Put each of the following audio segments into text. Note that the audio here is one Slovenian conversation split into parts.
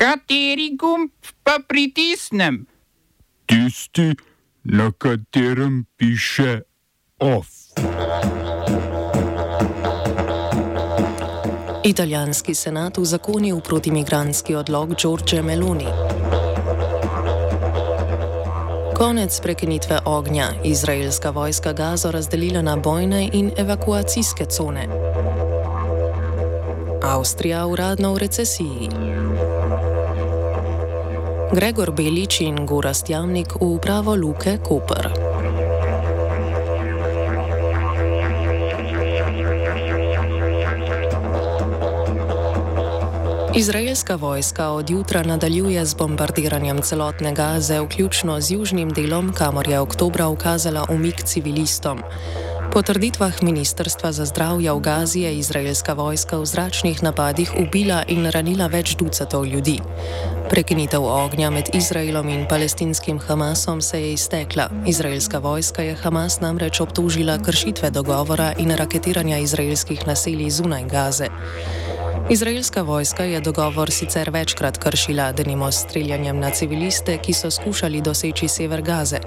Kateri gumb pa pritisnem? Tisti, na katerem piše OF. Italijanski senat uzakonil protimigranski odlog Giorgio Meloni. Konec prekinitve ognja. Izraelska vojska Gazo razdelila na bojne in evakuacijske cone. Avstrija uradno v recesiji. Gregor Belič in Gorast Jamnik v upravo Luke Koper. Izraelska vojska od jutra nadaljuje z bombardiranjem celotne Gaze, vključno z južnim delom, kamor je oktobra ukazala umik civilistom. Po trditvah Ministrstva za zdravje v Gazi je izraelska vojska v zračnih napadih ubila in ranila več ducatov ljudi. Prekinitev ognja med Izraelom in palestinskim Hamasom se je iztekla. Izraelska vojska je Hamas namreč obtožila kršitve dogovora in raketiranja izraelskih naselij zunaj Gaze. Izraelska vojska je dogovor sicer večkrat kršila, denimo s streljanjem na civiliste, ki so skušali doseči sever Gaze.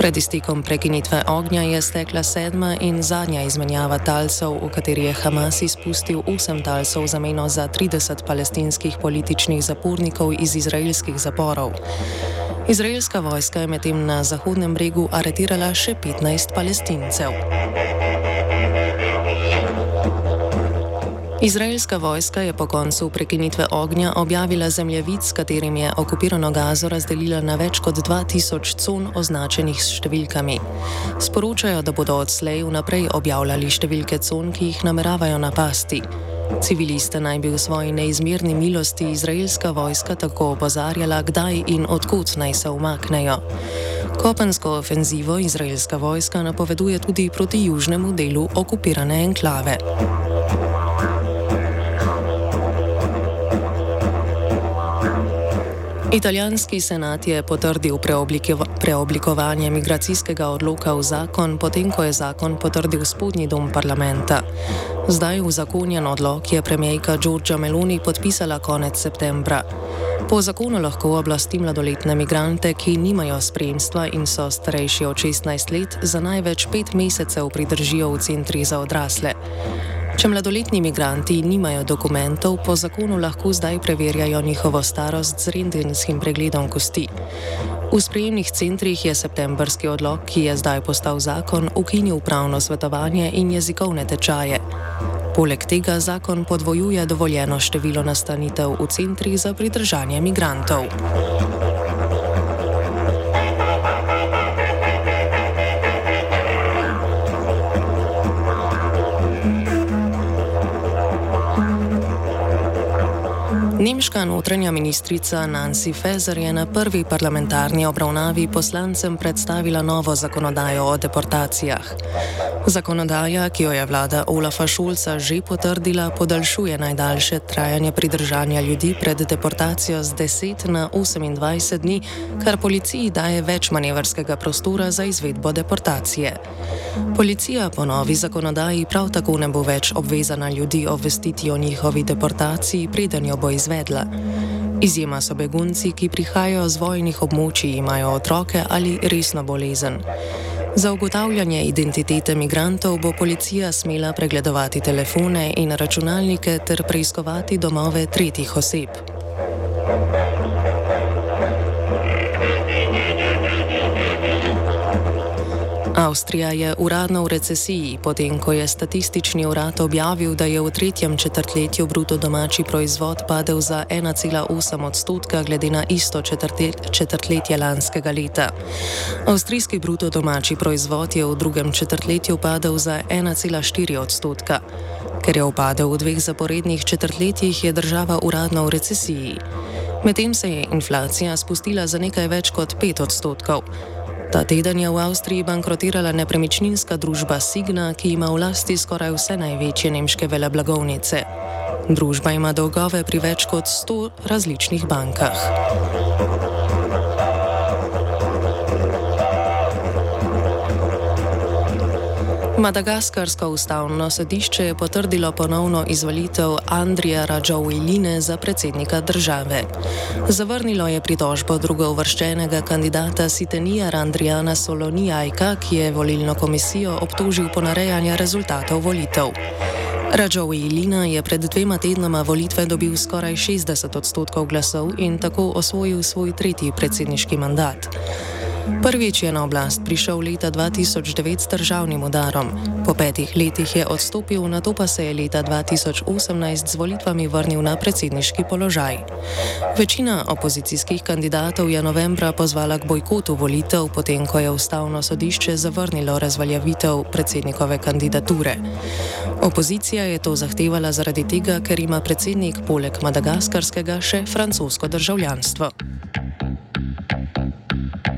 Pred iztekom prekinitve ognja je stekla sedma in zadnja izmenjava talcev, v kateri je Hamas izpustil osem talcev za meno za 30 palestinskih političnih zapornikov iz izraelskih zaporov. Izraelska vojska je medtem na Zahodnem bregu aretirala še 15 palestincev. Izraelska vojska je po koncu prekinitve ognja objavila zemljevid, s katerim je okupirano gazo razdelila na več kot 2000 con označenih s številkami. Sporočajo, da bodo odslej vnaprej objavljali številke con, ki jih nameravajo napasti. Civiliste naj bi v svoji neizmerni milosti izraelska vojska tako opozarjala, kdaj in odkud naj se umaknejo. Kopensko ofenzivo izraelska vojska napoveduje tudi proti južnemu delu okupirane enklave. Italijanski senat je potrdil preoblikovanje migracijskega odloka v zakon, potem ko je zakon potrdil spodnji dom parlamenta. Zdaj v zakonjen odlok je premijejka Giorgia Meloni podpisala konec septembra. Po zakonu lahko oblasti mladoletne migrante, ki nimajo spremstva in so starejši od 16 let, za največ pet mesecev pridržijo v centri za odrasle. Če mladoletni imigranti nimajo dokumentov, po zakonu lahko zdaj preverjajo njihovo starost z rendenskim pregledom kosti. V sprejemnih centrih je septembrski odlog, ki je zdaj postal zakon, ukinil pravno svetovanje in jezikovne tečaje. Poleg tega zakon podvojuje dovoljeno število nastanitev v centrih za pridržanje imigrantov. Nemška notranja ministrica Nancy Faeser je na prvi parlamentarni obravnavi poslancem predstavila novo zakonodajo o deportacijah. Zakonodaja, ki jo je vlada Olafa Šulca že potrdila, podaljšuje najdaljše trajanje pridržanja ljudi pred deportacijo z 10 na 28 dni, kar policiji daje več manevrskega prostora za izvedbo deportacije. Policija po novi zakonodaji prav tako ne bo več obvezana ljudi obvestiti o njihovi deportaciji, preden jo bo izvedla. Izjema so begunci, ki prihajajo z vojnih območij, imajo otroke ali resno bolezen. Za ugotavljanje identitete migrantov bo policija smela pregledovati telefone in računalnike ter preiskovati domove tretjih oseb. Avstrija je uradno v recesiji, potem ko je statistični urad objavil, da je v tretjem četrtletju bruto domači proizvod padel za 1,8 odstotka glede na isto četrtletje lanskega leta. Avstrijski bruto domači proizvod je v drugem četrtletju padel za 1,4 odstotka. Ker je upadel v dveh zaporednih četrtletjih, je država uradno v recesiji. Medtem se je inflacija spustila za nekaj več kot 5 odstotkov. Ta teden je v Avstriji bankrotirala nepremičninska družba Signa, ki ima v lasti skoraj vse največje nemške veleblagovnice. Družba ima dolgove pri več kot 100 različnih bankah. Madagaskarsko ustavno sodišče je potrdilo ponovno izvolitev Andrija Rajoviline za predsednika države. Zavrnilo je pritožbo drugouvrščenega kandidata Sitenija Randrijana Solonijajka, ki je volilno komisijo obtožil ponarejanja rezultatov volitev. Rajovilina je pred dvema tednoma volitve dobil skoraj 60 odstotkov glasov in tako osvojil svoj tretji predsedniški mandat. Prvič je na oblast prišel leta 2009 s državnim udarom. Po petih letih je odstopil, na to pa se je leta 2018 z volitvami vrnil na predsedniški položaj. Večina opozicijskih kandidatov je novembra pozvala k bojkotu volitev, potem ko je ustavno sodišče zavrnilo razveljavitev predsednikove kandidature. Opozicija je to zahtevala zaradi tega, ker ima predsednik poleg madagaskarskega še francosko državljanstvo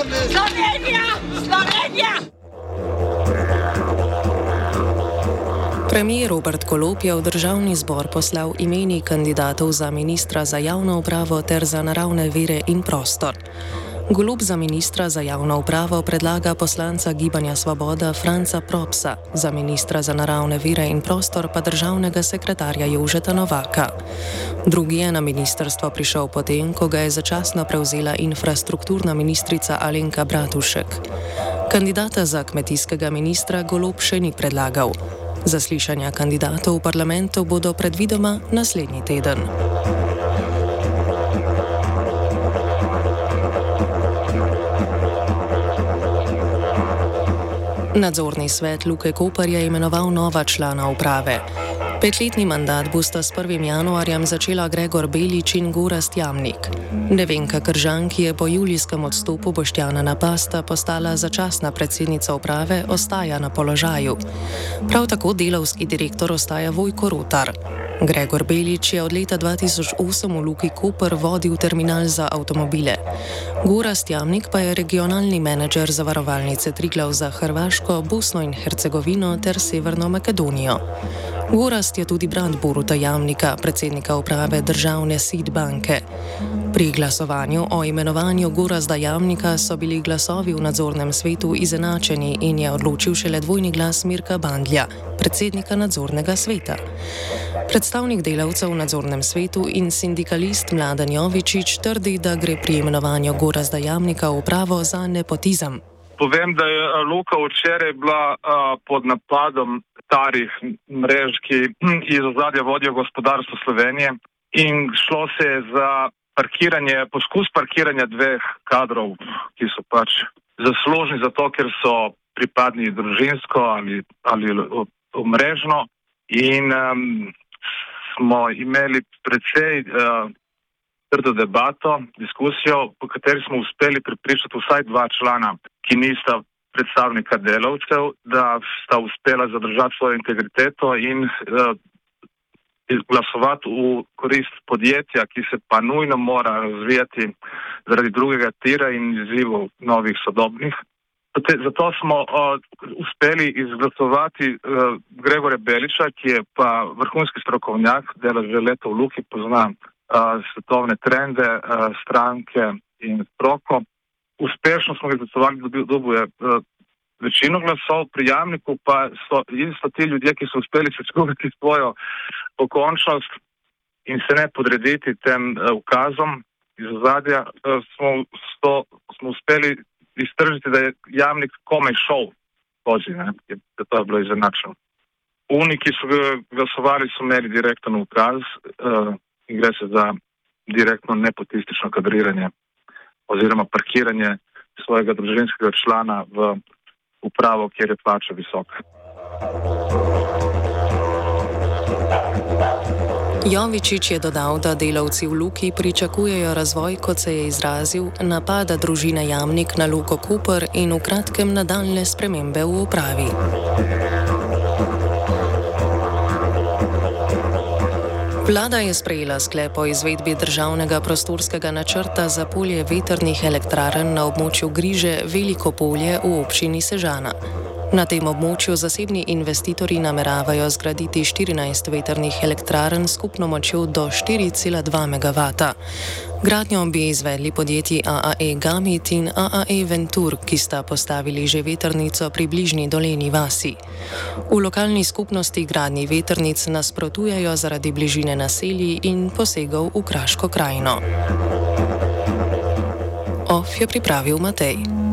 Slovenija! Slovenija! Premijer Robert Kolop je v državni zbor poslal imeni kandidatov za ministra za javno upravo ter za naravne vire in prostor. Golub za ministra za javno upravo predlaga poslanca Gibanja Svoboda Franca Propsa, za ministra za naravne vire in prostor pa državnega sekretarja Jožeta Novaka. Drugi je na ministrstvo prišel potem, ko ga je začasno prevzela infrastrukturna ministrica Alenka Bratušek. Kandidata za kmetijskega ministra Golub še ni predlagal. Zaslišanja kandidatov v parlamentu bodo predvidoma naslednji teden. Nadzorni svet Luke Koper je imenoval nova člana uprave. Petletni mandat bosta s 1. januarjem začela Gregor Belič in Gorast Jamnik. Nevenka Kržan, ki je po julijskem odstopu Boštjana Napasta postala začasna predsednica uprave, ostaja na položaju. Prav tako delovski direktor ostaja Vojko Rotar. Gregor Belič je od leta 2008 v Luki Koper vodil terminal za avtomobile. Gorast Jamnik pa je regionalni menedžer zavarovalnice Triglav za Hrvaško, Bosno in Hercegovino ter Severno Makedonijo. Gorast je tudi brat Boruta Jamnika, predsednika uprave državne SID banke. Pri glasovanju o imenovanju Gorazda Jamnika so bili glasovi v nadzornem svetu izenačeni in je odločil šele dvojni glas Mirka Bandlja, predsednika nadzornega sveta. Predstavnik delavcev v nadzornem svetu in sindikalist Mladen Jovičič trdi, da gre pri imenovanju Gorazda Jamnika v upravo za nepotizem. Povem, da je Luka včeraj bila uh, pod napadom starih mrež, ki iz ozadja vodijo gospodarstvo Slovenije. In šlo se je za parkiranje, poskus parkiranja dveh kadrov, ki so pač zaslužni za to, ker so pripadni družinsko ali, ali omrežno. In um, smo imeli precej uh, trdo debato, diskusijo, po kateri smo uspeli pripričati vsaj dva člana, ki nista predstavnika delavcev, da sta uspela zadržati svojo integriteto in uh, glasovati v korist podjetja, ki se pa nujno mora razvijati zaradi drugega tira in izzivov novih sodobnih. Zato smo uh, uspeli izglasovati uh, Gregore Beliča, ki je pa vrhunski strokovnjak, dela že leto v Luki, pozna uh, svetovne trende, uh, stranke in stroko uspešno smo ga izglasovali, da dobil je uh, večino glasov, pri jamniku pa so, so ti ljudje, ki so uspeli sečkovati svojo pokončnost in se ne podrediti tem uh, ukazom iz ozadja, uh, smo, sto, smo uspeli iztržiti, da je jamnik komaj šel skozi, da to je bilo izenačeno. Oni, ki so glasovali, so imeli direktno ukaz uh, gre se za direktno nepotistično kadriranje oziroma parkiranje svojega družinskega člana v upravo, kjer je plača visoka. Jovičič je dodal, da delavci v Luki pričakujejo razvoj, kot se je izrazil, napada družine Jamnik na Luko Koper in v kratkem nadaljne spremembe v upravi. Vlada je sprejela sklep o izvedbi državnega prostorskega načrta za polje veternih elektrarn na območju Griže Veliko polje v občini Sežana. Na tem območju zasebni investitorji nameravajo zgraditi 14 veternih elektrarn s skupno močjo do 4,2 MW. Gradnjo bi izvedli podjetji AAE Gamit in AAE Ventur, ki sta postavili že veternico pri bližnji doleni vasi. V lokalni skupnosti gradni veternic nasprotujejo zaradi bližine naselji in posegov v Kraško krajino. OF je pripravil Matej.